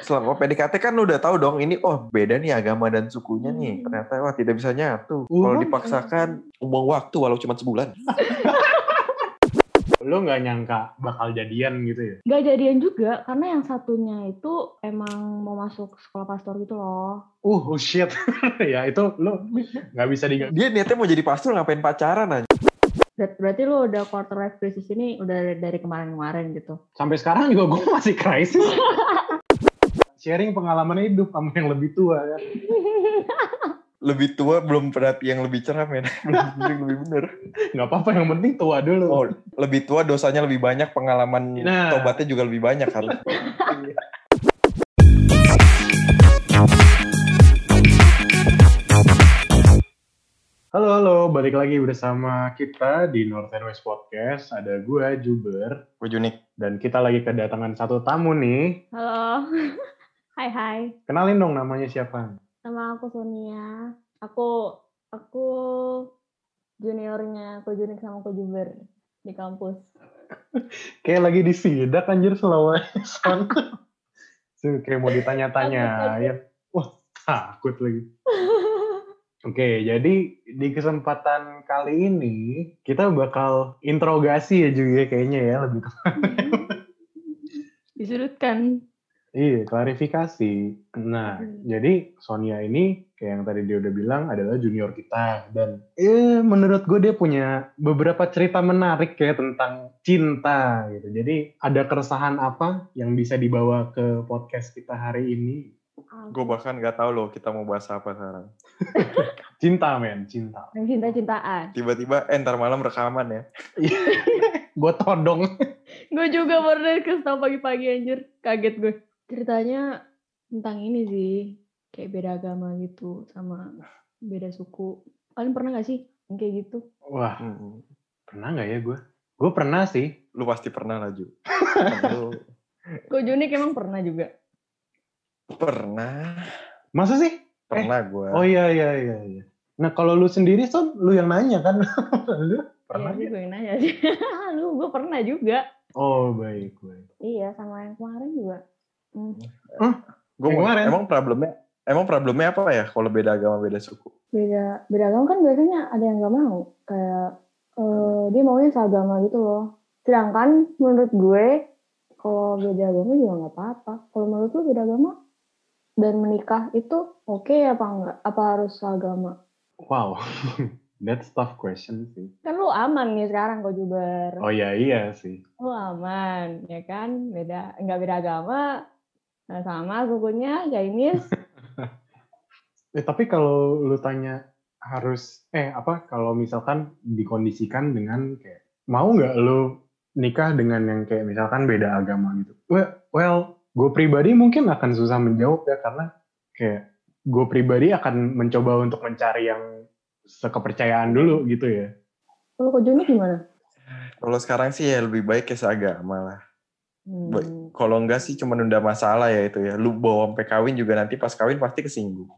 Selama PDKT kan lu udah tahu dong ini oh beda nih agama dan sukunya nih. Ternyata wah tidak bisa nyatu. Kalau Uh. dipaksakan buang waktu walau cuma sebulan. Lo nggak nyangka bakal jadian gitu ya? Gak jadian juga, karena yang satunya itu emang mau masuk sekolah pastor gitu loh. Uh, oh shit. ya itu lo nggak bisa di Dia niatnya mau jadi pastor ngapain pacaran aja. Ber- Berarti lu udah quarter life crisis ini udah dari kemarin-kemarin gitu. Sampai sekarang juga gue masih krisis. Sharing pengalaman hidup sama yang lebih tua kan. Lebih tua belum pernah yang lebih cerah men. Yang lebih bener. Nggak apa-apa, yang penting tua dulu. Oh, lebih tua dosanya lebih banyak, pengalaman Nah. tobatnya juga lebih banyak kan. Halo, halo. Balik lagi bersama kita di North and West Podcast. Ada gue, Juber. Gue unik. Dan kita lagi kedatangan satu tamu nih. Halo. Hai hai. Kenalin dong namanya siapa? Nama aku Sonia. Aku aku juniornya aku Junik sama aku Juber di kampus. Kayak lagi disidak anjir Sulawesi. Kayak mau ditanya-tanyain. Wah, takut lagi. Oke, jadi di kesempatan kali ini kita bakal interogasi ya juga kayaknya ya lebih ke Disudutkan. Iya, klarifikasi. Nah, Hmm. jadi Sonia ini kayak yang tadi dia udah bilang adalah junior kita dan eh menurut gue dia punya beberapa cerita menarik kayak tentang cinta gitu. Jadi ada keresahan apa yang bisa dibawa ke podcast kita hari ini? Gue bahkan gak tahu loh kita mau bahas apa sekarang. Cinta men, cinta. Yang cinta-cintaan. Tiba-tiba eh, ntar malam rekaman ya. gue todong. Gue juga baru dari tau pagi-pagi anjir. Kaget gue. Ceritanya tentang ini sih. Kayak beda agama gitu. Sama beda suku. Kalian pernah gak sih yang kayak gitu? Wah, Hmm. pernah nggak ya gue? Gue pernah sih. Lu pasti pernah lah Ju. Lu Gue Junik emang pernah juga. pernah. Masa sih? Pernah gue. Oh iya iya iya. iya. Nah kalau lu sendiri Son, lu yang nanya kan? lu pernah? Iya sih gue yang nanya sih. Lu gue pernah juga. Oh baik baik. Iya sama yang kemarin juga. Hmm. Gue kemarin. emang problemnya emang problemnya apa ya kalau beda agama beda suku? Beda beda agama kan biasanya ada yang gak mau. Kayak eh, dia maunya seagama gitu loh. Sedangkan menurut gue kalau beda agama juga nggak apa-apa. Kalau menurut lu beda agama dan menikah itu oke apa enggak? Apa harus seagama? Wow, that's tough question sih. Kan lu aman nih sekarang kok Juber. Oh iya iya sih. Lu aman, ya kan? Beda nggak beda agama, nah, sama sukunya Chinese. Eh, tapi kalau lu tanya harus eh apa kalau misalkan dikondisikan dengan kayak mau nggak lu nikah dengan yang kayak misalkan beda agama gitu? Well, well gue pribadi mungkin akan susah menjawab ya karena kayak gue pribadi akan mencoba untuk mencari yang sekepercayaan dulu gitu ya. Lu kok gimana? Kalau sekarang sih ya lebih baik ya seagama lah. Hmm. Kalau enggak sih cuma nunda masalah ya itu ya. Lu bawa sampai kawin juga nanti pas kawin pasti kesinggung.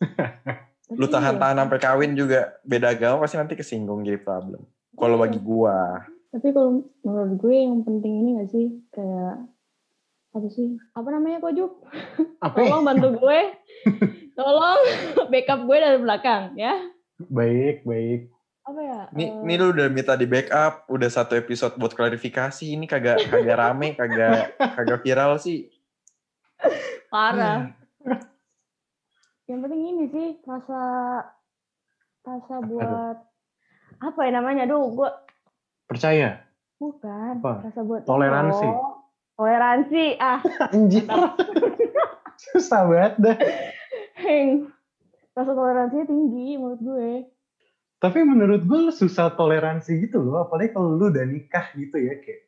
Lu tahan-tahan sampai kawin juga beda agama pasti nanti kesinggung jadi problem. Kalau bagi gua, Tapi kalau menurut gue yang penting ini gak sih kayak apa sih? Apa namanya kok Juk? Apa? Tolong bantu gue. Tolong backup gue dari belakang ya. Baik baik. Apa ya? Nih, eh, nih lu udah minta di backup, udah satu episode buat klarifikasi, ini kagak kagak rame, kagak kagak viral sih. parah. yang penting ini sih rasa rasa buat apa ya namanya? Aduh, gue Percaya. bukan Apa? rasa buat Toleransi. Oh, toleransi ah Anjir. Susah banget dah. heng rasa toleransinya tinggi menurut gue Tapi menurut gue susah toleransi gitu loh, apalagi kalau lu udah nikah gitu ya kayak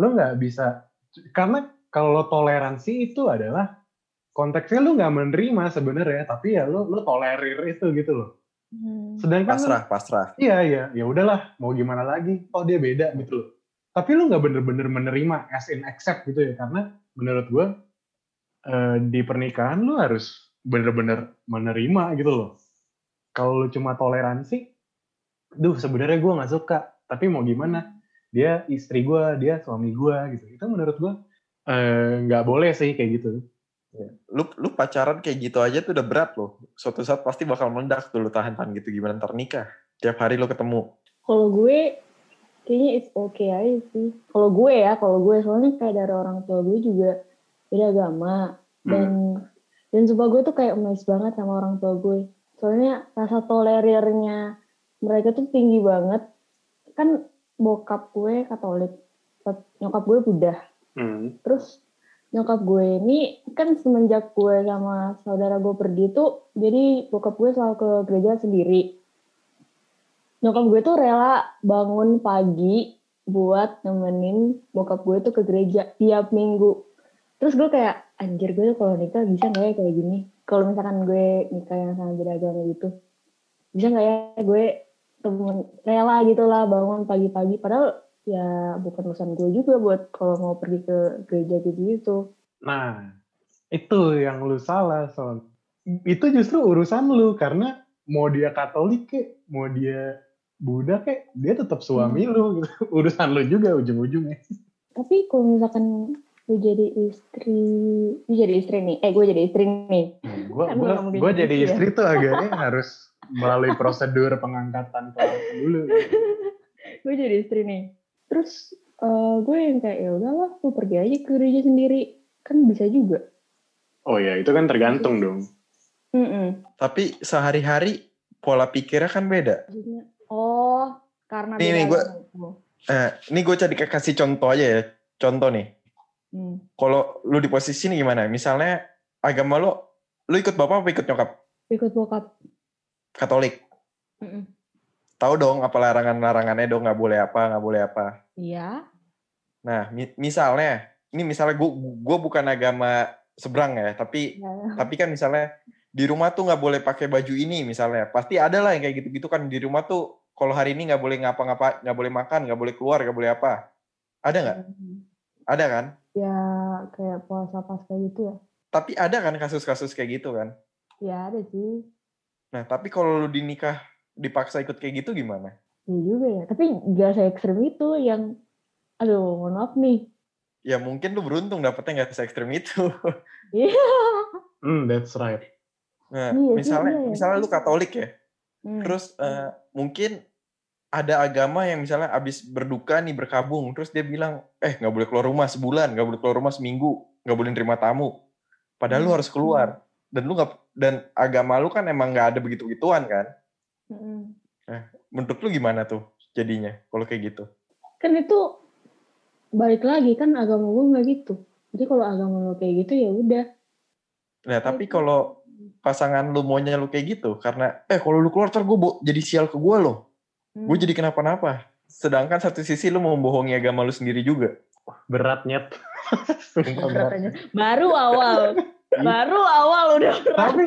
lu nggak bisa karena kalau toleransi itu adalah konteksnya lu nggak menerima sebenarnya, tapi ya lu lu tolerir itu gitu loh. Hmm. Sedangkan lu- Pasrah, pasrah. iya iya ya udahlah mau gimana lagi, oh dia beda gitu loh. Tapi lu nggak bener-bener menerima as in accept gitu ya karena menurut gue eh, di pernikahan lu harus bener-bener menerima gitu loh. Kalau lu cuma toleransi, duh sebenarnya gue nggak suka, tapi mau gimana? Dia istri gue, dia suami gue gitu. Itu menurut gue eh, nggak boleh sih kayak gitu. Lu lu pacaran kayak gitu aja tuh udah berat loh. Suatu saat pasti bakal meledak tuh lu tahan-tahan gitu gimana ntar nikah. Tiap hari lu ketemu. Kalau gue kayaknya it's okay aja sih. Kalau gue ya, kalau gue soalnya kayak dari orang tua gue juga beda agama dan dan sumpah gue tuh kayak amazed banget sama orang tua gue. Soalnya rasa tolerirnya mereka tuh tinggi banget. Kan bokap gue Katolik, nyokap gue Buddha. Hmm. Terus nyokap gue ini kan semenjak gue sama saudara gue pergi tuh, jadi bokap gue selalu ke gereja sendiri. Nyokap gue tuh rela bangun pagi buat nemenin bokap gue tuh ke gereja tiap minggu. Terus gue kayak, anjir gue tuh kalau nikah bisa nggak ya kayak gini? Kalau misalkan gue nikah yang sama beda agama gitu, bisa nggak ya gue temen rela gitu lah bangun pagi-pagi. Padahal ya bukan urusan gue juga buat kalau mau pergi ke gereja gitu gitu. Nah, itu yang lu salah, Son. Itu justru urusan lu, karena mau dia Katolik kek, mau dia Buddha kek, dia tetap suami lu. Gitu. Urusan lu juga ujung-ujungnya. Tapi kalau misalkan gue jadi istri, gue jadi istri nih, eh gue jadi istri nih. Gue Kan belum gua jadi istri ya. istri tuh agaknya harus melalui prosedur pengangkatan pelaku dulu. gue jadi istri nih. Terus eh, gue yang kayak ya udahlah, gue pergi aja ke gereja sendiri, kan bisa juga. Oh ya, itu kan tergantung dong. Mm-mm. Tapi sehari-hari pola pikirnya kan beda. Oh karena Nih, beda nih, gua- agama. Eh, ini gue jadi kasih contoh aja ya. Contoh nih. Hmm. Kalau lu di posisi ini gimana? Misalnya agama lu, lu ikut bapak apa ikut nyokap? Ikut bokap. Katolik. Mm-mm. Tahu dong apa larangan-larangannya dong nggak boleh apa nggak boleh apa. Iya. Nah mi- misalnya ini misalnya gue gue bukan agama seberang ya tapi Ya. tapi kan misalnya di rumah tuh nggak boleh pakai baju ini misalnya pasti ada lah yang kayak gitu-gitu kan di rumah tuh kalau hari ini nggak boleh ngapa-ngapa nggak boleh makan nggak boleh keluar nggak boleh apa ada nggak Hmm. ada kan Ya kayak puasa pasca gitu ya. tapi ada kan kasus-kasus kayak gitu kan Ya ada sih. Nah tapi kalau lu dinikah dipaksa ikut kayak gitu gimana Iya juga ya. Tapi gak se ekstrim itu yang, aduh mohon maaf nih. ya mungkin lu beruntung dapetnya nggak se ekstrim itu Iya. Hmm, that's right. nah Iya misalnya iya ya. misalnya lu Katolik ya Hmm. Terus eh, mungkin ada agama yang misalnya abis berduka nih berkabung, terus dia bilang, eh nggak boleh keluar rumah sebulan, nggak boleh keluar rumah seminggu, nggak boleh nerima tamu. Padahal lu Hmm. harus keluar. Dan lu nggak dan agama lu kan emang nggak ada begitu gituan kan? Mm-mm. Menurut lu gimana tuh jadinya kalau kayak gitu? Kan itu balik lagi kan agama gue nggak gitu. Jadi kalau agama lo kayak gitu ya udah. Nah tapi kalau pasangan lu maunya lu kayak gitu, karena eh kalau lu keluar ntar gue jadi sial ke gue loh, Hmm. gue jadi kenapa-napa. Sedangkan satu sisi lu membohongi agama lu sendiri juga. Berat nyet. Sumpah Berat berat. aja. Baru awal, baru awal udah berat. tapi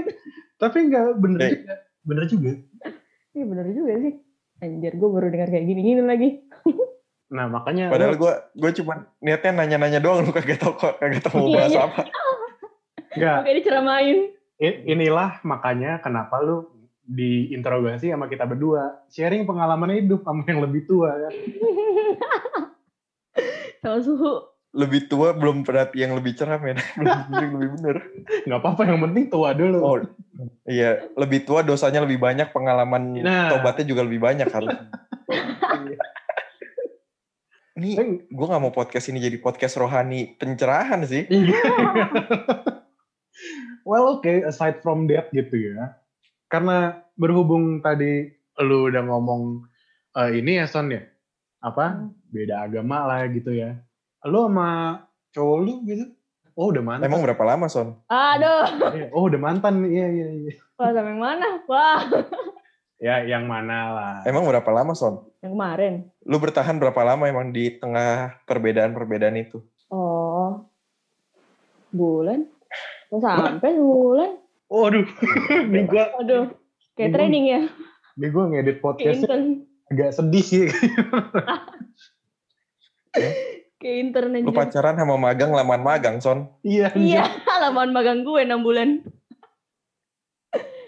tapi nggak bener Eh. juga. Bener juga. Iya bener juga sih. Anjir gue baru dengar kayak gini-gini lagi. Nah makanya Padahal gue gue cuma niatnya nanya-nanya doang lu kagak tau kok kagak tau mau Iya, bahas iya. apa. nggak Kayak diceramain. Inilah makanya kenapa lu diinterogasi sama kita berdua sharing pengalaman hidup sama yang lebih tua kan Sama suhu. Lebih tua belum pernah yang lebih cerah men. belum yang lebih bener. nggak apa-apa yang penting tua dulu Oh iya lebih tua dosanya lebih banyak pengalaman Nah. tobatnya juga lebih banyak harus. Ini Eh, gue nggak mau podcast ini jadi podcast rohani pencerahan sih. Iya. well oke aside from that gitu ya karena berhubung tadi lu udah ngomong eh, ini ya Son ya apa Hmm. beda agama lah gitu ya lu sama cowok lu gitu oh udah mantan Emang berapa lama son? Aduh. Iya, oh udah mantan iya iya iya Wah sampai mana? Wah. ya yang mana lah Emang berapa lama son? Yang kemarin. Lu bertahan berapa lama emang di tengah perbedaan-perbedaan itu? Oh. Bulan. Sampai sebulan. Waduh, ini gua, Aduh. Kayak Ini- training ya. ini gua ngedit podcast agak sedih sih. Kayak intern Lu aja. pacaran sama magang laman magang son? Iya, Iya. Lamaan magang gue 6 bulan.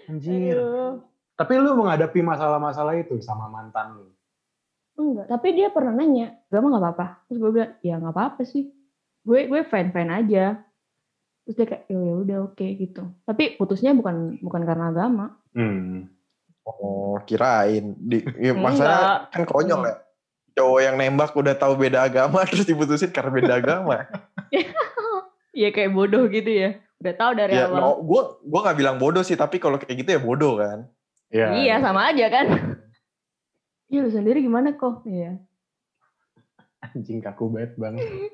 anjir. Aduh. Tapi lu menghadapi masalah-masalah itu sama mantan lu. Enggak. Tapi dia pernah nanya. Gak mah gak apa-apa. Terus gue bilang, ya gak apa-apa sih. gue gue fine aja terus dia kayak "Oh, ya udah oke gitu tapi putusnya bukan bukan karena agama Hmm. Oh, kirain. Di, ya, maksudnya kan konyol ya. Cowok yang nembak udah tahu beda agama terus diputusin karena beda agama. Iya kayak bodoh gitu ya. Udah tahu dari ya, awal. no, gue gua nggak bilang bodoh sih, tapi kalau kayak gitu ya bodoh kan. Ya, iya sama aja kan. Iya lu sendiri gimana kok? Iya. Anjing kaku banget bang.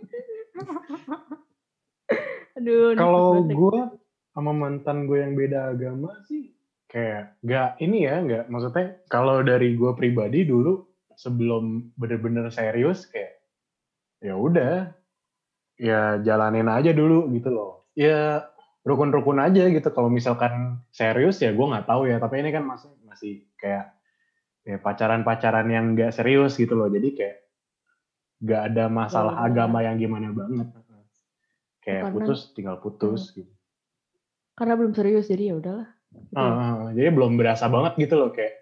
aduh Kalau gue sama mantan gue yang beda agama sih kayak nggak ini ya nggak maksudnya kalau dari gue pribadi dulu sebelum bener-bener serius kayak ya udah ya jalanin aja dulu gitu loh. Ya rukun-rukun aja gitu. Kalau misalkan serius ya gue nggak tahu ya. Tapi ini kan masih masih kayak ya pacaran-pacaran yang nggak serius gitu loh. Jadi kayak nggak ada masalah Oh. agama yang gimana banget. Kayak Karena- putus tinggal putus gitu. Karena belum serius jadi ya udahlah. Gitu ah, jadi belum berasa banget gitu loh. Kayak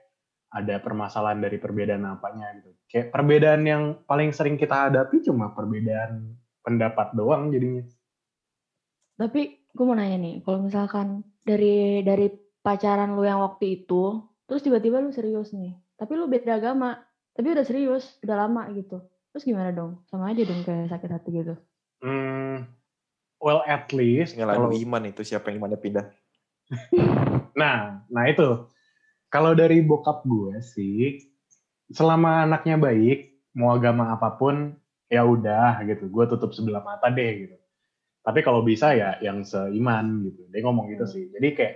ada permasalahan dari perbedaan apanya gitu. Kayak perbedaan yang paling sering kita hadapi cuma perbedaan pendapat doang jadinya. Tapi gue mau nanya nih, kalau misalkan dari dari pacaran lu yang waktu itu, terus tiba-tiba lu serius nih, tapi lu beda agama, tapi udah serius, udah lama gitu. Terus gimana dong? Sama aja dong kayak sakit hati gitu. Hmm, well at least Tinggal kalau iman itu siapa yang imannya pindah. Nah, nah itu. Kalau dari bokap gue sih, selama anaknya baik, mau agama apa pun, ya udah gitu. Gue tutup sebelah mata deh gitu. Tapi kalau bisa ya yang seiman gitu. Dia ngomong gitu sih. Jadi kayak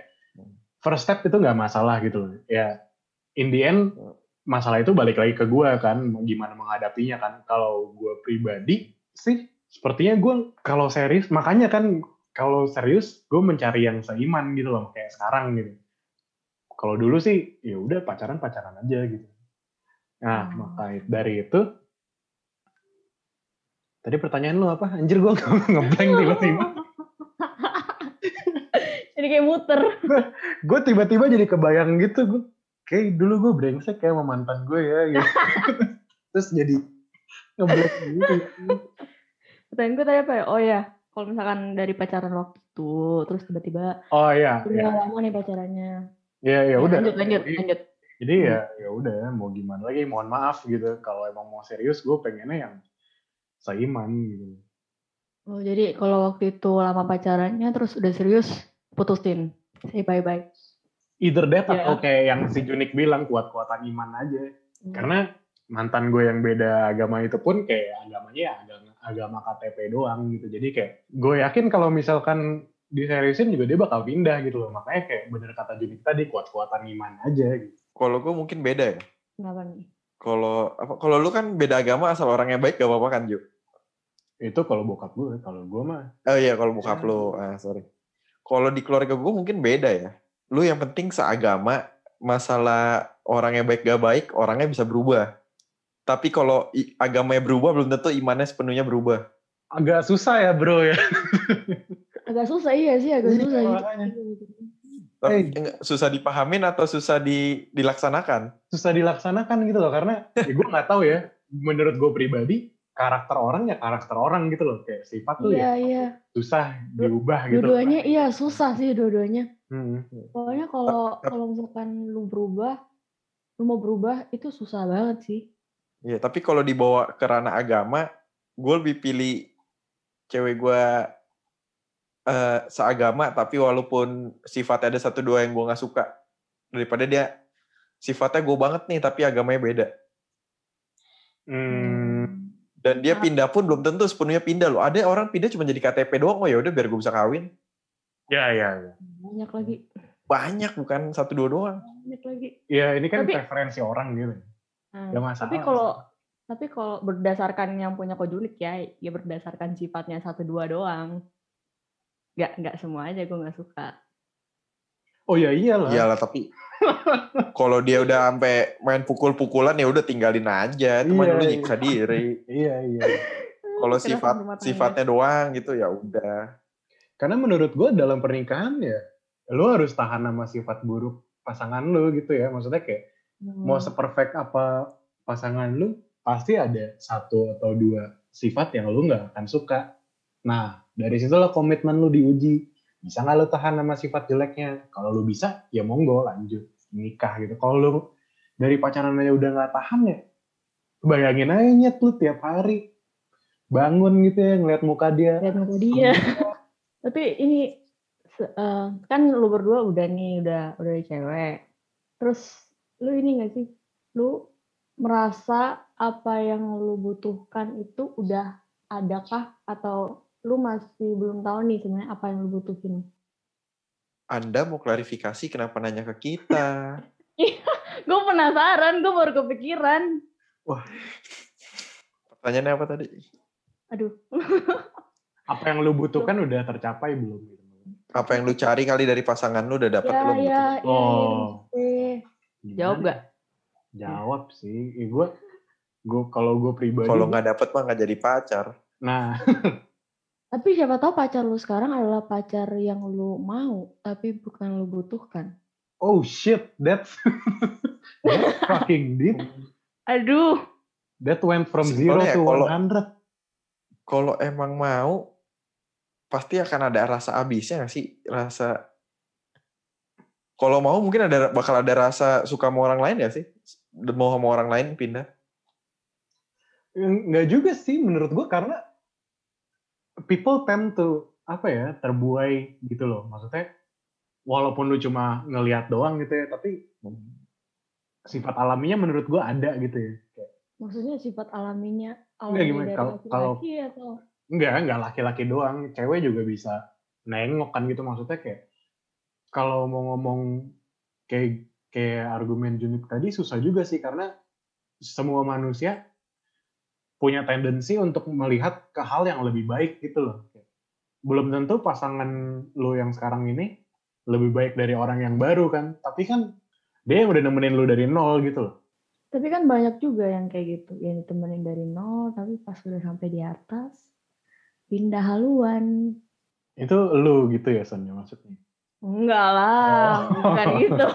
first step itu nggak masalah gitu. loh. Ya in the end masalah itu balik lagi ke gue kan, gimana menghadapinya kan. Kalau gue pribadi sih, sepertinya gue kalau serius, makanya kan kalau serius gue mencari yang seiman gitu loh kayak sekarang gitu kalau dulu sih ya udah pacaran pacaran aja gitu nah Hmm. maka dari itu tadi pertanyaan lu apa anjir gue ngeblank tiba-tiba Jadi kayak muter. gue tiba-tiba jadi kebayang gitu gue kayak dulu gue brengsek kayak sama mantan gue ya gitu terus jadi ngeblank gitu Pertanyaan gue tadi apa ya? Oh ya, kalau misalkan dari pacaran waktu itu, terus tiba-tiba oh iya udah ya lama nih pacarannya. Ya, ya udah Lanjut, lanjut, jadi, lanjut. jadi ya ya udah mau gimana lagi mohon maaf gitu kalau emang mau serius gue pengennya yang seiman gitu Oh jadi kalau waktu itu lama pacarannya, terus udah serius, putusin. Say bye-bye. either that Ya. atau kayak yang si Junik bilang kuat-kuatan iman aja Hmm. karena mantan gue yang beda agama itu pun kayak agamanya ya agama, agama KTP doang gitu jadi kayak gue yakin kalau misalkan diseriusin juga dia bakal pindah gitu loh makanya kayak bener kata Junik tadi kuat-kuatan iman aja gitu Kalau gue mungkin beda ya. Kenapa nih? Kalau apa? Kalau lu kan beda agama asal orangnya baik gak apa-apa kan Ju? itu kalau bokap gue kalau gue mah Oh iya kalau bokap Ya. lu, ah sorry. Kalau di keluarga gue mungkin beda ya. Lu yang penting seagama, masalah orangnya baik gak baik, orangnya bisa berubah. Tapi kalau agamanya berubah, belum tentu imannya sepenuhnya berubah. agak susah ya bro ya Agak susah iya sih, agak Iya, susah. makanya. Tapi Eh. enggak, susah dipahamin atau susah di, dilaksanakan? susah dilaksanakan gitu loh karena ya gue nggak tahu ya menurut gue pribadi karakter orang ya karakter orang gitu loh kayak sifat tuh Iya, ya iya. susah diubah gitu Dua-duanya iya susah sih dua-duanya. Hmm. Pokoknya kalau kalau misalkan lu berubah, lu mau berubah itu susah banget sih. Iya, tapi kalau dibawa ke ranah agama, gue lebih pilih cewek gue eh, seagama, tapi walaupun sifatnya ada satu dua yang gue nggak suka, daripada dia sifatnya gue banget nih, tapi agamanya beda. Hmm. Dan dia Ah. pindah pun belum tentu sepenuhnya pindah loh. Ada orang pindah cuma jadi KTP doang, oh ya udah biar gue bisa kawin. Ya, ya, ya. Banyak lagi, Banyak bukan satu dua doang. banyak lagi. Ya, ini kan Tapi- preferensi orang gitu. Nah, Gak masalah. tapi kalau tapi kalau berdasarkan yang punya kojulik ya, ya berdasarkan sifatnya satu dua doang. Gak nggak semua aja gue nggak suka. Oh ya iyalah. Iyalah tapi kalau dia udah sampai main pukul-pukulan ya udah tinggalin aja. Teman Iya, lu iya. nyiksa diri. Iya, iya. Kalau sifat sifatnya doang gitu ya udah. Karena menurut gue dalam pernikahan ya, lo harus tahan sama sifat buruk pasangan lo gitu ya. Maksudnya kayak Hmm. mau seperfect apa pasangan lu, pasti ada satu atau dua sifat yang lu nggak akan suka. Nah, dari situ lo komitmen lu diuji. Bisa nggak lu tahan sama sifat jeleknya? Kalau lu bisa, ya monggo lanjut nikah gitu. Kalau lu dari pacaran aja udah nggak tahan ya, bayangin aja nyet lu tiap hari bangun gitu ya ngeliat muka dia. lihat muka dia tapi ini eh, kan lu berdua udah nih udah udah cewek terus lu ini gak sih lu merasa apa yang lu butuhkan itu udah adakah atau lu masih belum tahu nih sebenarnya apa yang lu butuhin Anda mau klarifikasi kenapa nanya ke kita? gue penasaran gue baru kepikiran Pertanyaannya apa tadi? aduh Apa yang lu butuhkan udah tercapai belum? gitu? Apa yang lu cari kali dari pasangan lu udah dapet ya belum? ya gitu? iya Oh. eh. jawab Gimana? gak Jawab sih. Eh, gue gue kalau gue pribadi Kalau nggak dapet mah nggak jadi pacar. nah tapi siapa tahu pacar lu sekarang adalah pacar yang lu mau tapi bukan lu butuhkan oh shit that's that's fucking deep aduh that went from zero to kalau- 100 Kalau emang mau, pasti akan ada rasa abisnya nggak sih? Rasa kalau mau mungkin ada bakal ada rasa suka sama orang lain ya sih? Mau sama orang lain pindah. Enggak juga sih menurut gue karena people tend to apa ya terbuai gitu loh. Maksudnya walaupun lu cuma ngelihat doang gitu ya tapi sifat alaminya menurut gue ada gitu ya. Kayak, Maksudnya sifat alaminya Enggak, alami gimana? dari Kalau- laki-laki atau? Enggak enggak laki-laki doang. Cewek juga bisa nengok kan gitu. Maksudnya kayak kalau mau ngomong kayak kayak argumen Junik tadi susah juga sih. Karena semua manusia punya tendensi untuk melihat ke hal yang lebih baik gitu loh. Belum tentu pasangan lo yang sekarang ini lebih baik dari orang yang baru kan, tapi kan dia yang udah nemenin lo dari nol gitu loh. tapi kan banyak juga yang kayak gitu yang ditemenin dari nol tapi pas udah sampai di atas pindah haluan Itu lo gitu ya Sonya maksudnya. Enggak lah Oh. bukan gitu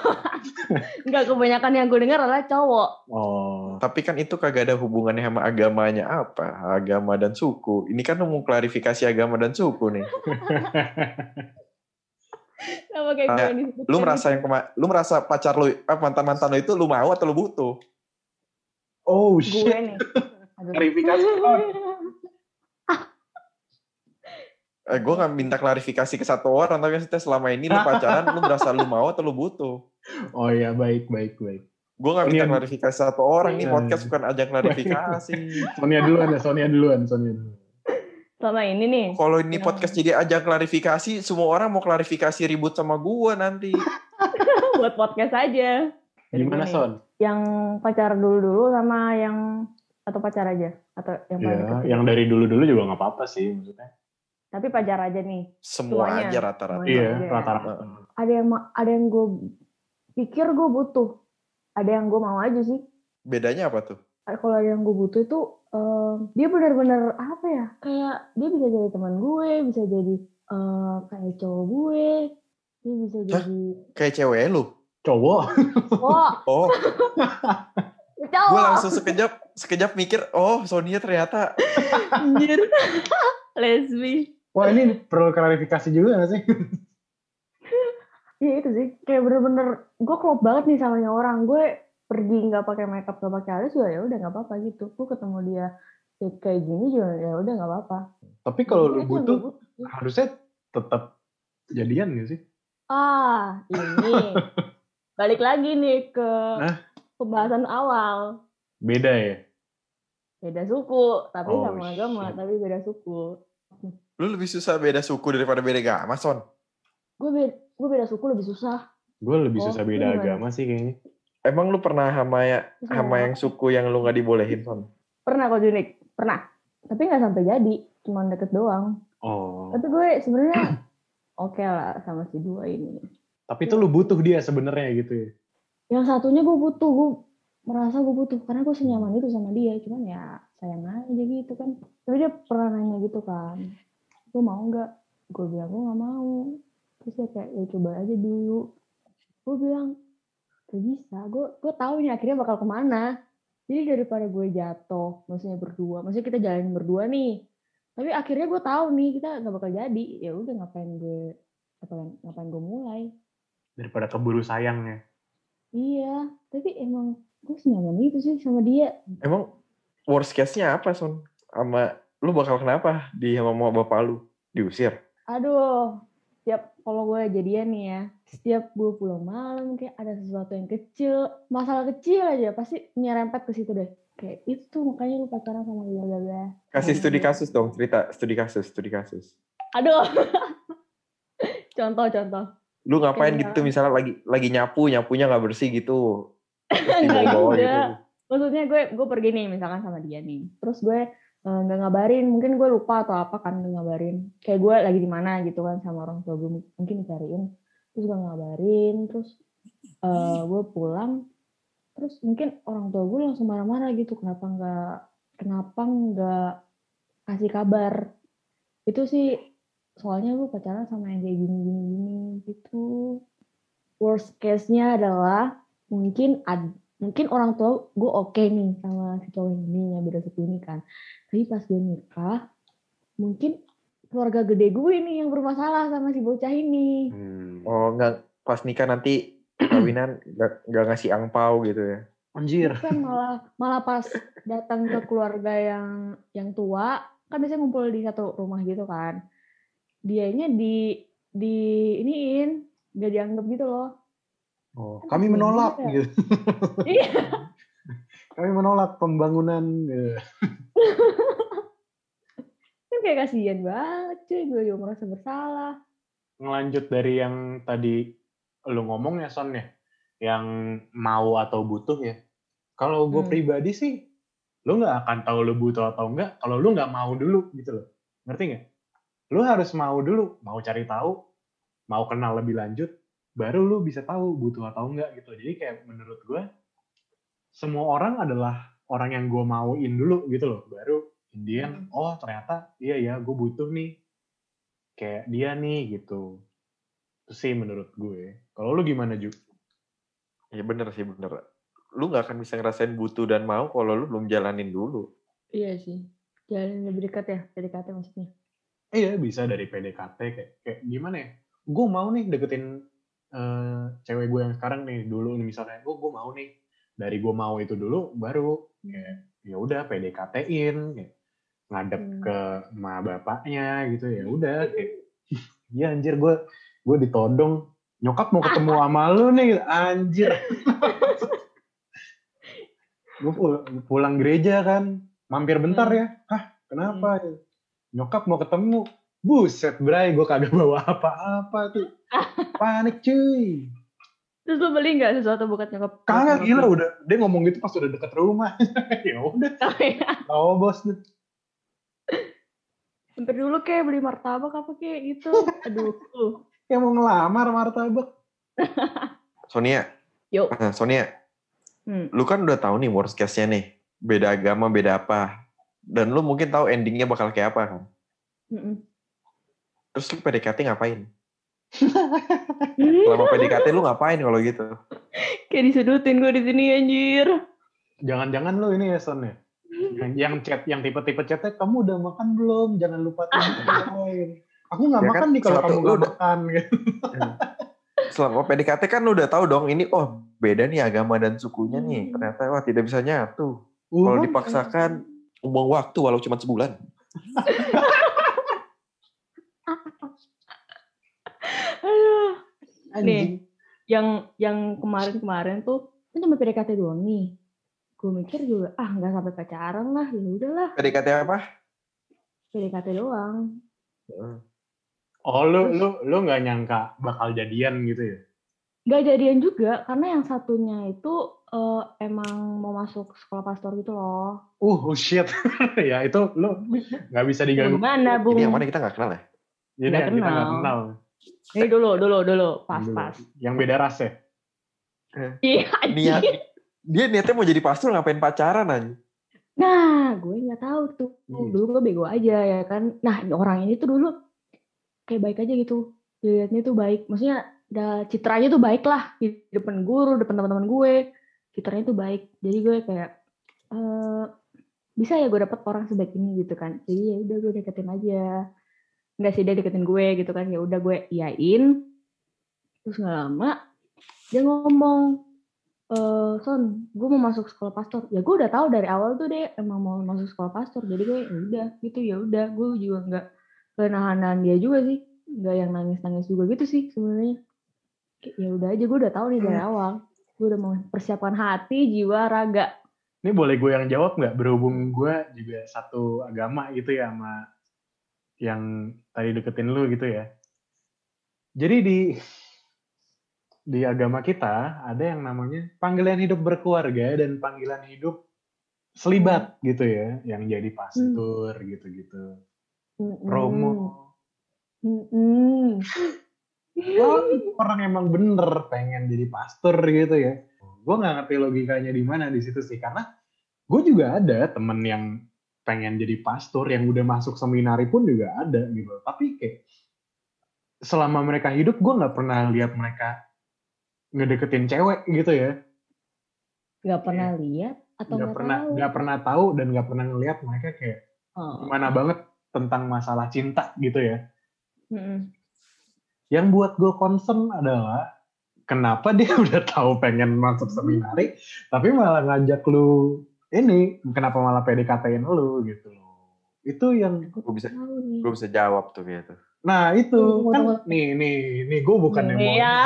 enggak kebanyakan yang gue dengar adalah cowok Oh, Tapi kan itu kagak ada hubungannya sama agamanya apa? Agama dan suku. Ini kan mau klarifikasi agama dan suku nih. sama kayak gue Ah, yang disebutkan Lu merasa itu. yang kema- lu merasa pacar lu eh, mantan-mantan lu itu lu mau atau lu butuh? oh gue shit. nih Aduh. Klarifikasi. Eh, gue gak minta klarifikasi ke satu orang, tapi maksudnya selama ini lu pacaran, lu merasa lu mau atau lu butuh? Oh ya baik baik baik. Gue gak minta klarifikasi satu orang, ini Iya. podcast bukan ajang klarifikasi. Sonia duluan ya, Sonia duluan, Sonia duluan. sama ini nih Kalau ini podcast jadi ajang klarifikasi, semua orang mau klarifikasi ribut sama gue nanti. buat podcast aja Jadi Gimana Son? yang pacar dulu dulu sama yang atau pacar aja atau yang Ya, yang dari dulu-dulu juga nggak apa-apa sih maksudnya. Tapi pacar aja nih Semua Semuanya. aja rata-rata. Iya, rata-rata. ada yang ada yang gue pikir gue butuh ada yang gue mau aja sih Bedanya apa tuh? kalau ada yang gue butuh itu em, dia benar-benar apa ya kayak dia bisa jadi teman gue bisa jadi eh, kayak cowok gue dia bisa Hah? jadi Kayak cewek lu? Cowok. oh Oh, cowok gue langsung sekejap sekejap mikir, oh Sonia ternyata anjir lesbi Wah ini perlu klarifikasi juga nggak sih? Iya itu sih kayak bener-bener gue klop banget nih sama orang gue pergi nggak pakai makeup nggak pakai alis juga ya udah nggak apa-apa gitu gue ketemu dia ya kayak gini juga ya udah nggak apa-apa Tapi kalau lu yang gua butuh, butuh. harusnya tetap jadian gak sih? ah ini balik lagi nih ke pembahasan awal Beda ya? beda suku tapi Oh, sama agama shit. tapi beda suku lu lebih susah beda suku daripada beda agama, Son. gue beda gue beda suku lebih susah Gue lebih Oh, susah beda gimana? agama sih kayaknya. Emang lu pernah sama ya, sama yang suku yang lu nggak dibolehin, Son? pernah kok Junik pernah tapi nggak sampai jadi cuma deket doang Oh. tapi gue sebenarnya oke lah sama si dua ini Tapi itu lu butuh dia sebenarnya gitu ya? yang satunya gue butuh gue merasa gue butuh karena gue senyaman itu sama dia cuman ya sayang aja gitu kan tapi dia pernah nanya gitu kan gue mau nggak? Gue bilang gue nggak mau. Terus dia kayak ya coba aja dulu. Gue bilang gak bisa gue gue tahu nih akhirnya bakal ke mana. Jadi daripada gue jatuh maksudnya berdua maksudnya kita jalan berdua nih tapi akhirnya gue tahu nih kita nggak bakal jadi ya udah ngapain gue ngapain ngapain gue mulai? Daripada keburu sayangnya. iya tapi emang gue senyaman itu sih sama dia. Emang worst case-nya apa, Son? Sama lu bakal kenapa di sama mama bapak lu? Diusir? aduh setiap kalau gue jadian nih ya setiap gue pulang malam kayak ada sesuatu yang kecil masalah kecil aja pasti nyerempet ke situ deh kayak itu makanya lu pacaran sama dia bla bla Kasih Nah, studi iya. kasus dong, cerita studi kasus, studi kasus. aduh contoh contoh Lu ngapain Kayak- gitu misalnya lagi lagi nyapu, nyapunya nggak bersih gitu. Enggak gitu. maksudnya gue gue pergi nih misalkan sama dia nih terus gue nggak ngabarin. Mungkin gue lupa atau apa kan nggak ngabarin. Kayak gue lagi di mana gitu kan sama orang tua gue. Mungkin dicariin. Terus gue ngabarin. Terus eh, gue pulang. Terus mungkin orang tua gue langsung marah-marah gitu. Kenapa nggak kenapa nggak kasih kabar? Itu sih soalnya gue pacaran sama yang kayak gini gini gini gitu. Worst case-nya adalah mungkin ad, mungkin orang tua gue oke nih sama si cowok ini yang beda suku ini kan tapi pas gue nikah mungkin keluarga gede gue ini yang bermasalah sama si bocah ini Hmm. Oh, nggak pas nikah nanti kawinan nggak nggak ngasih angpau gitu ya. Anjir. kan malah malah pas datang ke keluarga yang yang tua kan biasanya ngumpul di satu rumah gitu kan dianya di di iniin gak dianggap gitu loh Oh, Kan kami menolak ya. gitu. iya Kami menolak pembangunan. eh. kan kayak kasihan banget cuy gue juga merasa bersalah Ngelanjut dari yang tadi lu ngomong ya Son ya, yang mau atau butuh ya. Kalau gue Hmm. pribadi sih, lu nggak akan tahu lu butuh atau enggak kalau lu nggak mau dulu gitu loh. Ngerti nggak? Lu harus mau dulu, mau cari tahu, mau kenal lebih lanjut, baru lu bisa tahu butuh atau enggak gitu. Jadi kayak menurut gue, semua orang adalah orang yang gue mauin dulu gitu loh. Baru Indian, oh ternyata iya ya gue butuh nih kayak dia nih gitu. Itu sih menurut gue. Kalau lu gimana Ju? Ya bener sih bener. Lu nggak akan bisa ngerasain butuh dan mau kalau lu belum jalanin dulu. iya sih jalan lebih dekat ya PDKT maksudnya Iya bisa dari PDKT kayak, kayak gimana ya? Gue mau nih deketin eh, cewek gue yang sekarang nih dulu nih misalnya gue gue mau nih dari gue mau itu dulu baru. Kayak ya udah PDKT-in kayak ngadep Hmm. ke ma bapaknya gitu ya udah kayak iya anjir gue gue ditodong nyokap mau ketemu sama lu nih anjir. Gue pulang gereja kan mampir bentar Hmm. ya hah kenapa nyokap mau ketemu. Buset bray gue kagak bawa apa-apa tuh panik cuy terus lu beli nggak sesuatu buat nyokap kagak gila udah dia ngomong gitu pas udah deket rumah ya udah Oh, iya. oh bos nih Hampir dulu kayak beli martabak apa kayak gitu aduh yang mau ngelamar martabak Sonia, yuk nah, Sonia, Hmm. lu kan udah tahu nih worst case-nya nih. Beda agama, beda apa. Dan lu mungkin tahu endingnya bakal kayak apa kan. Mm-mm. Terus lu PDKT ngapain? Selama PDKT lu ngapain kalau gitu? kayak disedutin gue di sini anjir jangan-jangan lu ini ya Son ya yang, chat yang tipe-tipe chatnya kamu udah makan belum jangan lupa tuh aku nggak Ya kan, makan nih kalau kamu nggak udah- makan gitu. Selama PDKT kan lu udah tahu dong ini oh beda nih agama dan sukunya nih. Hmm. Ternyata wah tidak bisa nyatu. Uh, Kalau dipaksakan buang waktu walau cuma sebulan. Aduh. Anjing. yang yang kemarin-kemarin tuh kan cuma PDKT doang nih. Gue mikir juga ah nggak sampai pacaran lah ya udahlah. PDKT apa? PDKT doang. Oh lu lu lu nggak nyangka bakal jadian gitu ya? Nggak jadian juga karena yang satunya itu eh, emang mau masuk sekolah pastor gitu loh. Uh oh shit. Ya itu lu nggak bisa diganggu. Gimana bung? Ini yang mana? Kita nggak kenal ya? jadi yang kita nggak kenal. Ini dulu dulu dulu. Pas Dulu. pas. Yang beda ras ya? Iya Niat dia niatnya mau jadi pastor ngapain pacaran aja? nah gue nggak tahu tuh. Hmm. dulu gue bego aja ya kan. Nah orang ini tuh dulu kayak baik aja gitu. Dilihatnya tuh baik. Maksudnya da, citranya tuh baik lah. Di depan guru depan teman-teman gue. Citranya tuh baik. Jadi gue kayak eh bisa ya gue dapet orang sebaik ini gitu kan. Jadi ya udah gue deketin aja nggak sih dia deketin gue gitu kan. Ya udah gue iyain terus nggak lama dia ngomong eh son gue mau masuk sekolah pastor. Ya gue udah tahu dari awal tuh dia emang mau masuk sekolah pastor. Jadi gue ya udah gitu ya udah. Gue juga nggak kenahan dia juga sih. Nggak yang nangis nangis juga gitu sih sebenarnya. Ya udah aja gue udah tahu nih dari awal. Gue udah mau persiapkan hati jiwa raga. Ini boleh gue yang jawab nggak? Berhubung gue juga satu agama gitu ya sama yang tadi deketin lu gitu ya. Jadi di di agama kita ada yang namanya panggilan hidup berkeluarga dan panggilan hidup selibat gitu ya, yang jadi pastor gitu-gitu. Mm-mm. Promo. Mm-mm. Oh, orang emang bener pengen jadi pastor gitu ya. Gue nggak ngerti logikanya di mana di situ sih karena gue juga ada temen yang pengen jadi pastor yang udah masuk seminari pun juga ada gitu. Tapi kayak selama mereka hidup gue nggak pernah lihat mereka ngedeketin cewek gitu ya. Gak pernah lihat atau Nggak nggak pernah nggak pernah tahu dan nggak pernah ngelihat mereka kayak Oh. gimana banget tentang masalah cinta gitu ya. Mm-mm. yang buat gue concern adalah kenapa dia udah tahu pengen masuk seminari tapi malah ngajak lu ini kenapa malah PDKT-in lu gitu loh itu yang Gue bisa nih. gue bisa jawab tuh gitu. nah itu Tunggu, kan nih nih nih gue bukan yang mau Iya,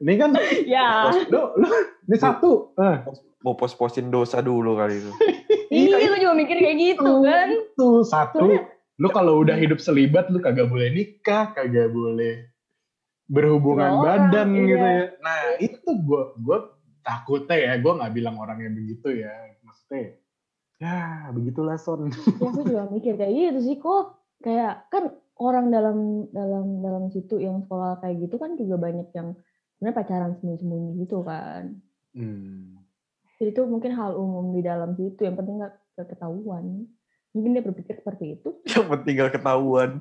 ini kan ya. lu, lu ini satu eh, Mau pos-posin dosa dulu kali itu. Iya, gue juga mikir kayak gitu kan. itu satu lu kalau udah hidup selibat lu kagak boleh nikah kagak boleh berhubungan orang, badan iya. gitu ya nah itu gue gue takutnya ya gue nggak bilang orangnya begitu ya maksudnya ya begitulah son Ya, gue juga mikir kayak gitu sih kok. Kayak kan orang dalam dalam dalam situ yang sekolah kayak gitu kan juga banyak yang sebenarnya pacaran sembunyi-sembunyi gitu kan. hmm. Jadi itu mungkin hal umum di dalam situ. Yang penting nggak ketahuan. Mungkin dia berpikir seperti itu. Yang penting gak ketahuan.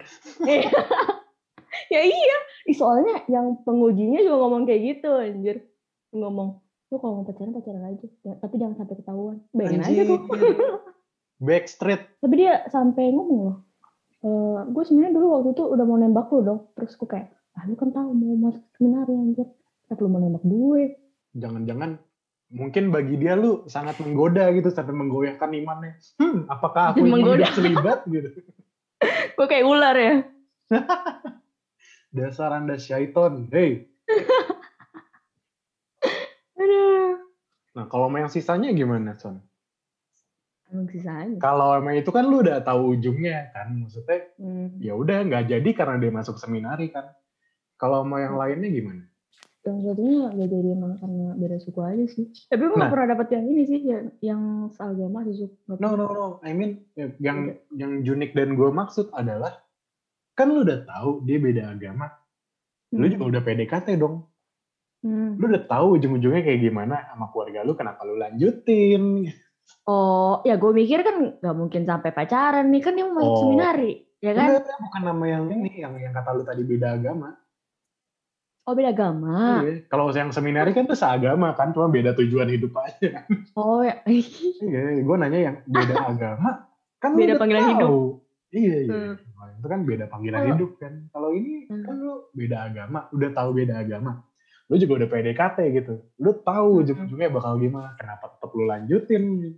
ya iya. Soalnya yang pengujinya juga ngomong kayak gitu anjir. Ngomong, lu kalau mau pacaran pacaran aja. Ya, tapi jangan sampai ketahuan. Bayangin aja tuh. backstreet tapi dia sampai ngomong loh. Eh, gue sebenarnya dulu waktu itu udah mau nembak lu dong. Terus gue kayak, ah lu kan tahu mau masuk seminari anjir. Kenapa lu mau nembak gue? jangan-jangan mungkin bagi dia lu sangat menggoda gitu sampai menggoyahkan imannya hmm apakah aku Menggoda. selibat gitu Gue kayak ular ya. dasar anda syaiton hey Aduh. Nah kalau sama yang sisanya gimana son Emang sisanya. kalau emang itu kan lu udah tahu ujungnya kan maksudnya Hmm. ya udah nggak jadi karena dia masuk seminari kan kalau mau yang lainnya gimana yang satunya gak jadi emang karena beda suku aja sih. Tapi gue Nah. gak pernah dapet yang ini sih, yang, yang seagama sih. No no no I mean ya, yang yang unik dan gue maksud adalah kan lu udah tahu dia beda agama lu Hmm. juga udah PDKT dong Hmm. lu udah tahu ujung-ujungnya kayak gimana sama keluarga lu kenapa lu lanjutin Oh, ya gue mikir kan gak mungkin sampai pacaran nih. Kan dia mau Oh. seminari, ya kan? Enggak, bukan nama yang ini yang yang kata lu tadi beda agama Oh, beda agama. Iya. kalau yang seminari kan tuh seagama kan cuma beda tujuan hidup aja Oh, ya. iya gue nanya yang beda agama kan lu Beda udah panggilan tahu. hidup. iya iya Hmm. Itu kan beda panggilan Kalau- hidup kan kalau ini Hmm. kan lu beda agama udah tahu beda agama lu juga udah PDKT gitu lu tahu ujung-ujungnya bakal gimana kenapa tetap lu lanjutin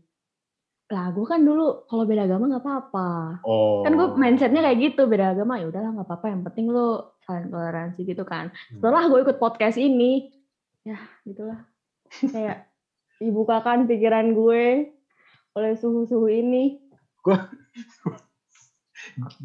Lah, gue kan dulu kalau beda agama gak apa-apa. oh Kan gue mindsetnya kayak gitu, beda agama ya udahlah gak apa-apa. Yang penting lu saling toleransi gitu kan. Hmm. Setelah gue ikut podcast ini, ya gitulah. Kayak dibukakan pikiran gue oleh suhu-suhu ini. gue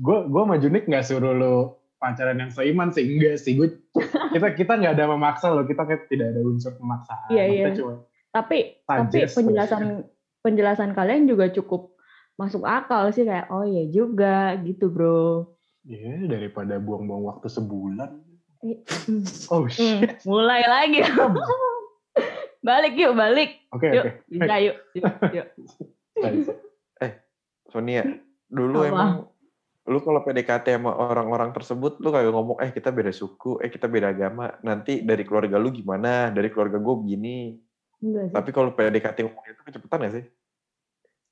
gue sama Junik nggak suruh lu pacaran yang seiman sih enggak sih gue kita kita nggak ada memaksa loh kita kayak tidak ada unsur pemaksaan Iya, Kita iya. cuma Tapi tapi penjelasan penjelasan kalian juga cukup masuk akal sih kayak oh iya juga gitu bro. ya daripada buang-buang waktu sebulan Hmm, oh hmm, shit mulai lagi. balik yuk balik. oke Yuk oke bisa yuk. yuk, yuk. Sonia, dulu Apa? emang lu kalau PDKT sama orang-orang tersebut lu kayak ngomong eh kita beda suku, eh kita beda agama. Nanti dari keluarga lu gimana? Dari keluarga gue begini. Enggak sih. Tapi kalau PDKT ngomong itu kecepetan gak sih?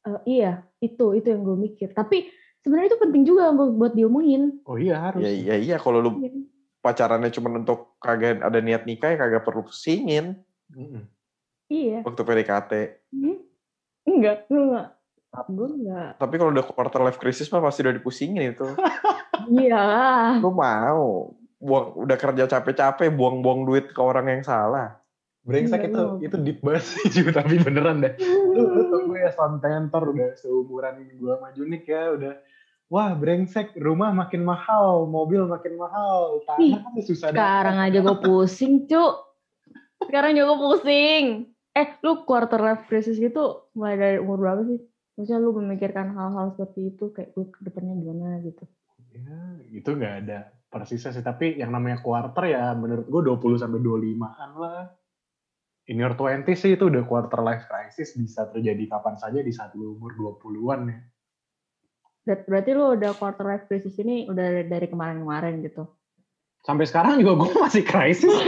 Eh, iya, itu itu yang gue mikir. Tapi sebenarnya itu penting juga buat, buat diomongin. Oh iya harus. Ya iya iya kalau lu Iya. pacarannya cuma untuk kagak ada niat nikah ya kagak perlu pusingin Mm-mm. Iya. waktu PDKT. Hmm? Enggak, enggak. Gue enggak. Tapi kalau udah quarter life crisis mah pasti udah dipusingin itu. Iya. Lu mau buang udah kerja capek-capek buang-buang duit ke orang yang salah. Brengsek itu itu deep banget sih tapi beneran deh. Lu, lu tau gue ya Son Tentor udah seumuran gue sama Junik ya udah Wah brengsek, rumah makin mahal, mobil makin mahal, Ih, tanah kan susah Sekarang aja gue pusing, Cuk. Sekarang juga pusing. Eh, lu quarter life crisis gitu mulai dari umur berapa sih? Maksudnya lu memikirkan hal-hal seperti itu, kayak gue ke depannya gimana gitu. Ya, itu nggak ada persisnya sih. Tapi yang namanya quarter ya menurut gue 20 sampai 25-an lah. In your 20 sih itu udah quarter life crisis bisa terjadi kapan saja di saat lu umur 20-an ya. Ber- Berarti lu udah quarter life crisis ini udah dari kemarin-kemarin gitu. Sampai sekarang juga gue masih krisis.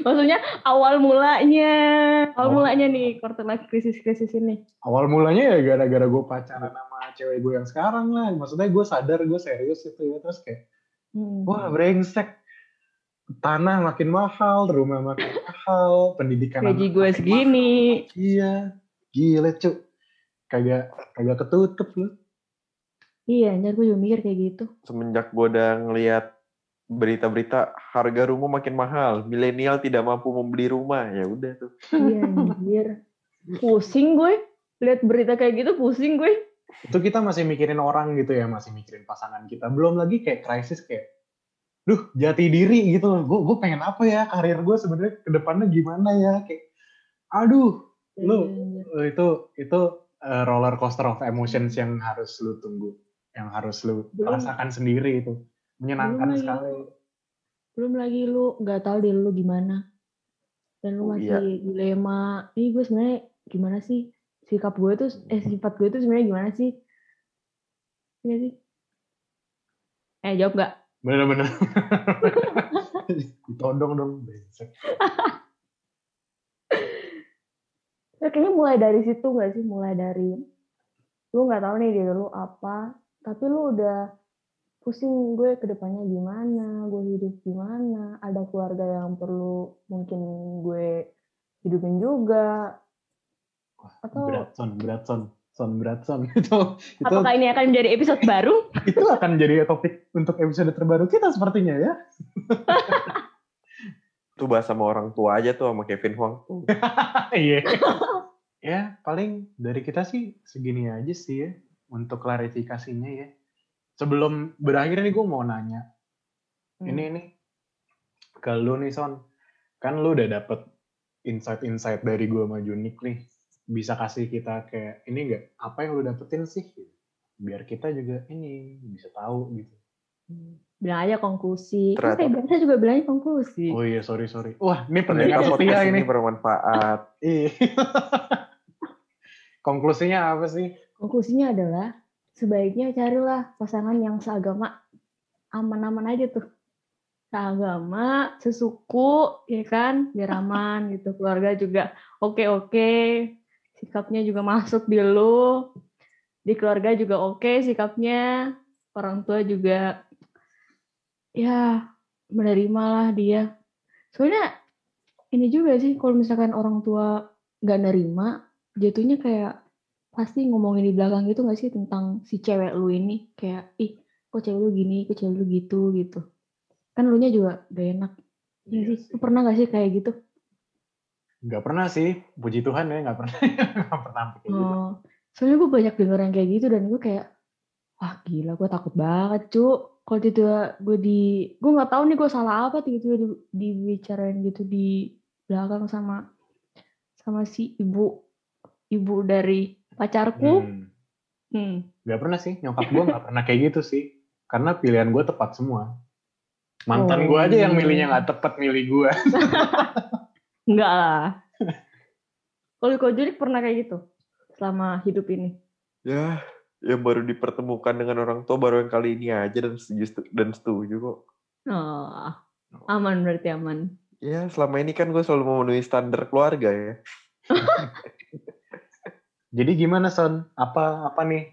Maksudnya awal mulanya, awal Oh. mulanya nih quarter life crisis-crisis ini. Awal mulanya ya gara-gara gue pacaran sama cewek gue yang sekarang lah. Maksudnya gue sadar gue serius itu ya. Terus kayak, Hmm. wah brengsek. Tanah makin mahal, rumah makin mahal, pendidikan Gaji anak gue segini. mahal. Iya, gila cuk. Kagak kagak ketutup lu. Iya, anjir gue juga mikir kayak gitu. Semenjak gue udah ngeliat berita-berita harga rumah makin mahal, milenial tidak mampu membeli rumah, ya udah tuh. Iya, anjir. Pusing gue. Lihat berita kayak gitu pusing gue. Itu kita masih mikirin orang gitu ya, masih mikirin pasangan kita. Belum lagi kayak krisis kayak, duh jati diri gitu loh. Gue gue pengen apa ya, karir gue sebenarnya ke depannya gimana ya. Kayak, aduh, Lu- Iya, anjir. itu itu uh, roller coaster of emotions yang harus lu tunggu, yang harus lu Belum. rasakan sendiri itu. Menyenangkan Belum lagi. sekali. Belum lagi lu nggak tahu diri lu gimana. Dan lu Oh, masih iya. dilema. Ini gue sebenarnya gimana sih? Sikap gue tuh, eh sifat gue tuh sebenarnya gimana sih? Iya sih? Eh jawab nggak? Bener-bener. Ditodong dong. brengsek. Ya, kayaknya mulai dari situ nggak sih? Mulai dari lu nggak tahu nih diri lu apa, tapi lu udah pusing gue ke depannya gimana, gue hidup gimana, ada keluarga yang perlu mungkin gue hidupin juga. Wah, Atau- berat son, berat son, son berat son. itu itu Apakah ini akan menjadi episode baru? itu akan jadi topik untuk episode terbaru kita sepertinya ya. Tuh bahas sama orang tua aja tuh sama Kevin Huang. tuh. Iya. ya paling dari kita sih segini aja sih ya untuk klarifikasinya ya. Sebelum berakhir nih gue mau nanya. Hmm. Ini nih ke lu nih Son. Kan lu udah dapet insight-insight dari gue sama Junik nih. Bisa kasih kita kayak ini enggak apa yang lu dapetin sih? Biar kita juga ini bisa tahu gitu. Bilang aja konklusi. Kan Ternyata- kayak biasa juga bilangnya konklusi. Oh iya sorry sorry. Wah ini pendengar setia podcast ini. ini bermanfaat. Konklusinya apa sih? Konklusinya adalah sebaiknya carilah pasangan yang seagama aman-aman aja tuh. Seagama, sesuku, ya kan, biar aman gitu. Keluarga juga oke-oke, sikapnya juga masuk di lu. Di keluarga juga oke sikapnya, orang tua juga ya menerimalah dia. Soalnya ini juga sih kalau misalkan orang tua nggak nerima, jatuhnya kayak pasti ngomongin di belakang gitu gak sih tentang si cewek lu ini? Kayak ih kok cewek lu gini kok cewek lu gitu gitu. Kan lu nya juga gak enak. Iya Iya sih. Lu pernah gak sih kayak gitu? Gak pernah sih, puji Tuhan ya gak pernah. gak pernah kayak gitu. oh, soalnya gue banyak denger yang kayak gitu dan gue kayak wah gila gue takut banget cuk. Kalau tiba gue di gue nggak tahu nih gue salah apa tiba-tiba di, dibicarain gitu di belakang sama sama si ibu ibu dari pacarku Hmm. hmm. Gak pernah sih, nyokap gue gak pernah kayak gitu sih. Karena pilihan gue tepat semua. Mantan Oh. gue aja yang milihnya gak tepat milih gue. Enggak lah. Kalau Ko Jurik pernah kayak gitu selama hidup ini. Ya, yang baru dipertemukan dengan orang tua baru yang kali ini aja dan setuju dan setuju kok. Oh, aman berarti aman. Ya, selama ini kan gue selalu memenuhi standar keluarga ya. Jadi gimana Son? Apa apa nih?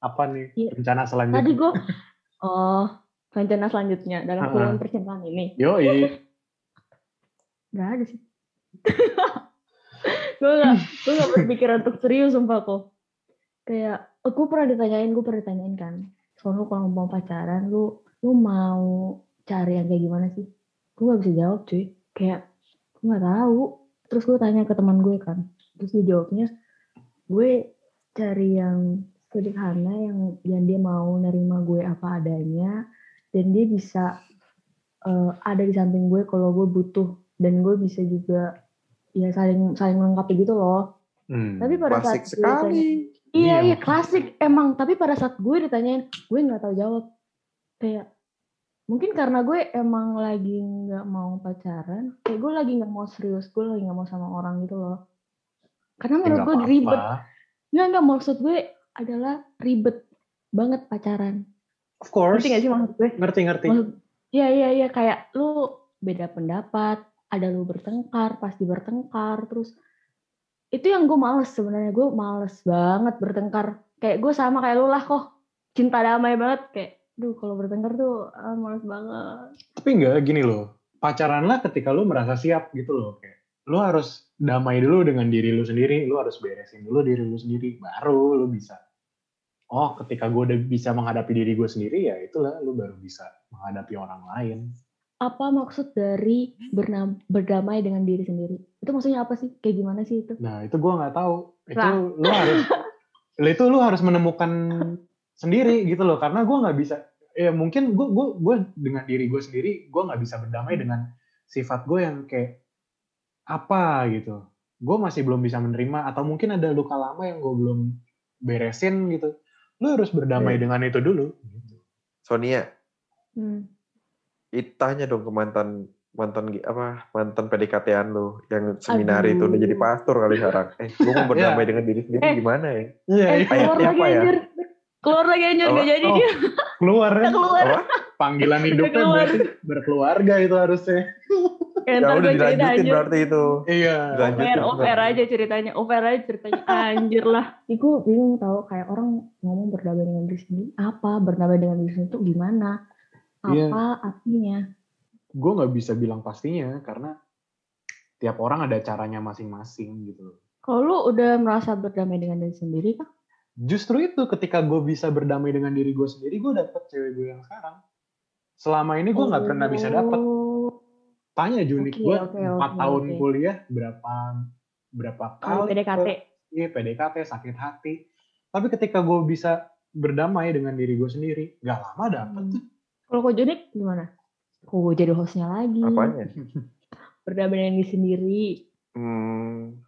Apa nih Iya. rencana selanjutnya? Tadi gue, oh, rencana selanjutnya dalam Ha-ha. hubungan percintaan ini. Yoi. Gak ada sih. gue gak, gue gak berpikiran untuk serius sumpah kok. Kayak, gue pernah ditanyain, gue pernah ditanyain kan. Soalnya lu kalau mau pacaran, lu lu mau cari yang kayak gimana sih? Gue gak bisa jawab cuy. Kayak, gue gak tahu. Terus gue tanya ke teman gue kan. Terus dia jawabnya, gue cari yang sederhana yang yang dia mau nerima gue apa adanya dan dia bisa eh, ada di samping gue kalau gue butuh dan gue bisa juga ya saling saling melengkapi gitu loh. Hmm. Tapi pada saat gue ditanya- iya Iya. iya klasik emang. Tapi pada saat gue ditanyain, gue nggak tahu jawab. Kayak mungkin karena gue emang lagi nggak mau pacaran, kayak gue lagi nggak mau serius, gue lagi nggak mau sama orang gitu loh. Karena Ya, menurut nggak gue apa-apa. ribet. Nggak nggak maksud gue adalah ribet banget pacaran. Of course. Ngerti gak sih maksud gue? Ngerti ngerti. Iya iya iya kayak lu beda pendapat, ada lu bertengkar, pasti bertengkar, terus itu yang gue males sebenarnya gue males banget bertengkar. Kayak gue sama kayak lu lah kok cinta damai banget kayak, duh kalau bertengkar tuh ah, males banget. Tapi enggak gini loh. Pacaranlah ketika lu merasa siap gitu loh. Kayak lu harus damai dulu dengan diri lu sendiri, lu harus beresin dulu diri lu sendiri, baru lu bisa. Oh, ketika gue udah bisa menghadapi diri gue sendiri ya itulah lu baru bisa menghadapi orang lain. Apa maksud dari bernam- berdamai dengan diri sendiri? Itu maksudnya apa sih? Kayak gimana sih itu? Nah itu gue nggak tahu. Itu lu harus, itu lu harus menemukan sendiri gitu loh. Karena gue nggak bisa. Ya mungkin gue gue gue dengan diri gue sendiri gue nggak bisa berdamai dengan sifat gue yang kayak apa gitu. Gue masih belum bisa menerima atau mungkin ada luka lama yang gue belum beresin gitu. Lu harus berdamai Oke. dengan itu dulu. Gitu. Sonia, Hmm. it- tanya dong ke mantan mantan apa mantan PDKT-an lu yang seminari itu udah jadi pastor kali sekarang. Eh, lu mau berdamai dengan diri sendiri Eh. gimana ya? Iya, Eh, iya. keluar Ayat lagi ya? anjir. Keluar lagi anjir, gak jadi Oh, dia. keluar ya. Keluar. Apa? Panggilan hidupnya keluar. berarti berkeluarga itu harusnya. Ya, udah dilanjutin berarti itu. Iya. Lanjut. Off air, Lanjutin, off air aja ceritanya, air aja ceritanya. Anjir lah. Gue bingung tau kayak orang ngomong berdamai dengan diri sendiri. Apa berdamai dengan diri sendiri itu gimana? Apa Iya. artinya? gue nggak bisa bilang pastinya karena tiap orang ada caranya masing-masing gitu. Kalau lu udah merasa berdamai dengan diri sendiri kan? Justru itu ketika gue bisa berdamai dengan diri gue sendiri, gue dapet cewek gue yang sekarang. Selama ini gue nggak pernah bisa dapet. Oh, Tanya Junik Oke, gue oke, empat oke, tahun oke. kuliah berapa berapa Kalau kali PDKT. ke- Iya PDKT sakit hati. Tapi ketika gue bisa berdamai dengan diri gue sendiri, nggak lama dapet Hmm. tuh. Kalau kau Jonik gimana? Gue jadi hostnya lagi? Apanya? Berdamai dengan diri sendiri. Hmm,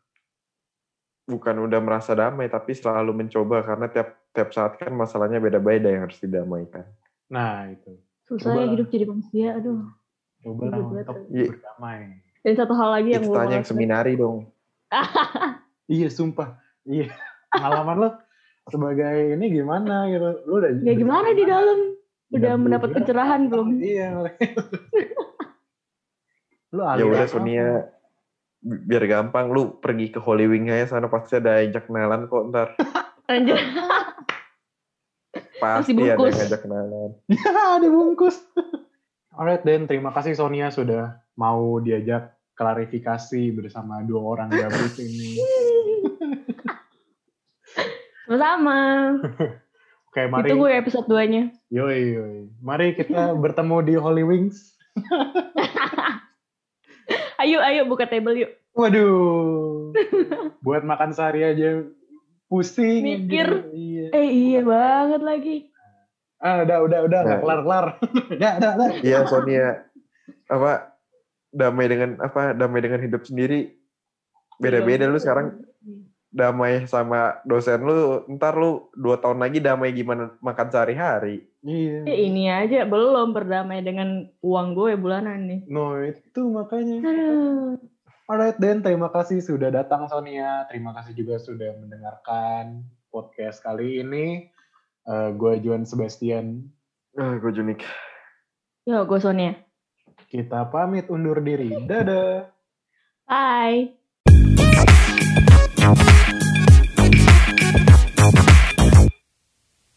bukan udah merasa damai tapi selalu mencoba karena tiap tiap saat kan masalahnya beda-beda yang harus didamaikan. Nah itu. Susah Coba ya hidup jadi manusia. Aduh. Coba lah Ribet banget. untuk Iya. berdamai. Dan satu hal lagi yang gue tanya yang seminari dong. Iya sumpah. Iya. Pengalaman lo sebagai ini gimana gitu. Lu udah Ya gimana di dalam? Udah Udah mendapat berapa? pencerahan belum? Iya. lu Ya udah? Sonia bi- biar gampang lu pergi ke Holy Wing aja sana pasti ada ajak kenalan kok ntar. Anjir. Pasti ada yang bungkus. ngajak kenalan. Ya, dibungkus. Alright, Den. Terima kasih Sonia sudah mau diajak klarifikasi bersama dua orang gabut ini. Sama. Oke, mari. Ditunggu ya episode 2-nya. Yoi, yoi. Mari kita bertemu di Holy Wings. Ayo, ayo buka table yuk. Waduh. Buat makan sehari aja pusing. Mikir. Iya. Eh iya banget lagi. Ah, udah, udah, udah. Nah. kelar-kelar. udah, udah, udah. Iya Sonia apa damai dengan apa damai dengan hidup sendiri beda-beda lu sekarang damai sama dosen lu ntar lu dua tahun lagi damai gimana makan sehari-hari Iya. Eh ini aja belum berdamai dengan uang gue bulanan nih. No, itu makanya. Aduh. Alright, Den. Terima kasih sudah datang, Sonia. Terima kasih juga sudah mendengarkan podcast kali ini. Eh, gue Juan Sebastian. ah gue junik Yo, gue Sonia. Kita pamit undur diri. Dadah. Bye.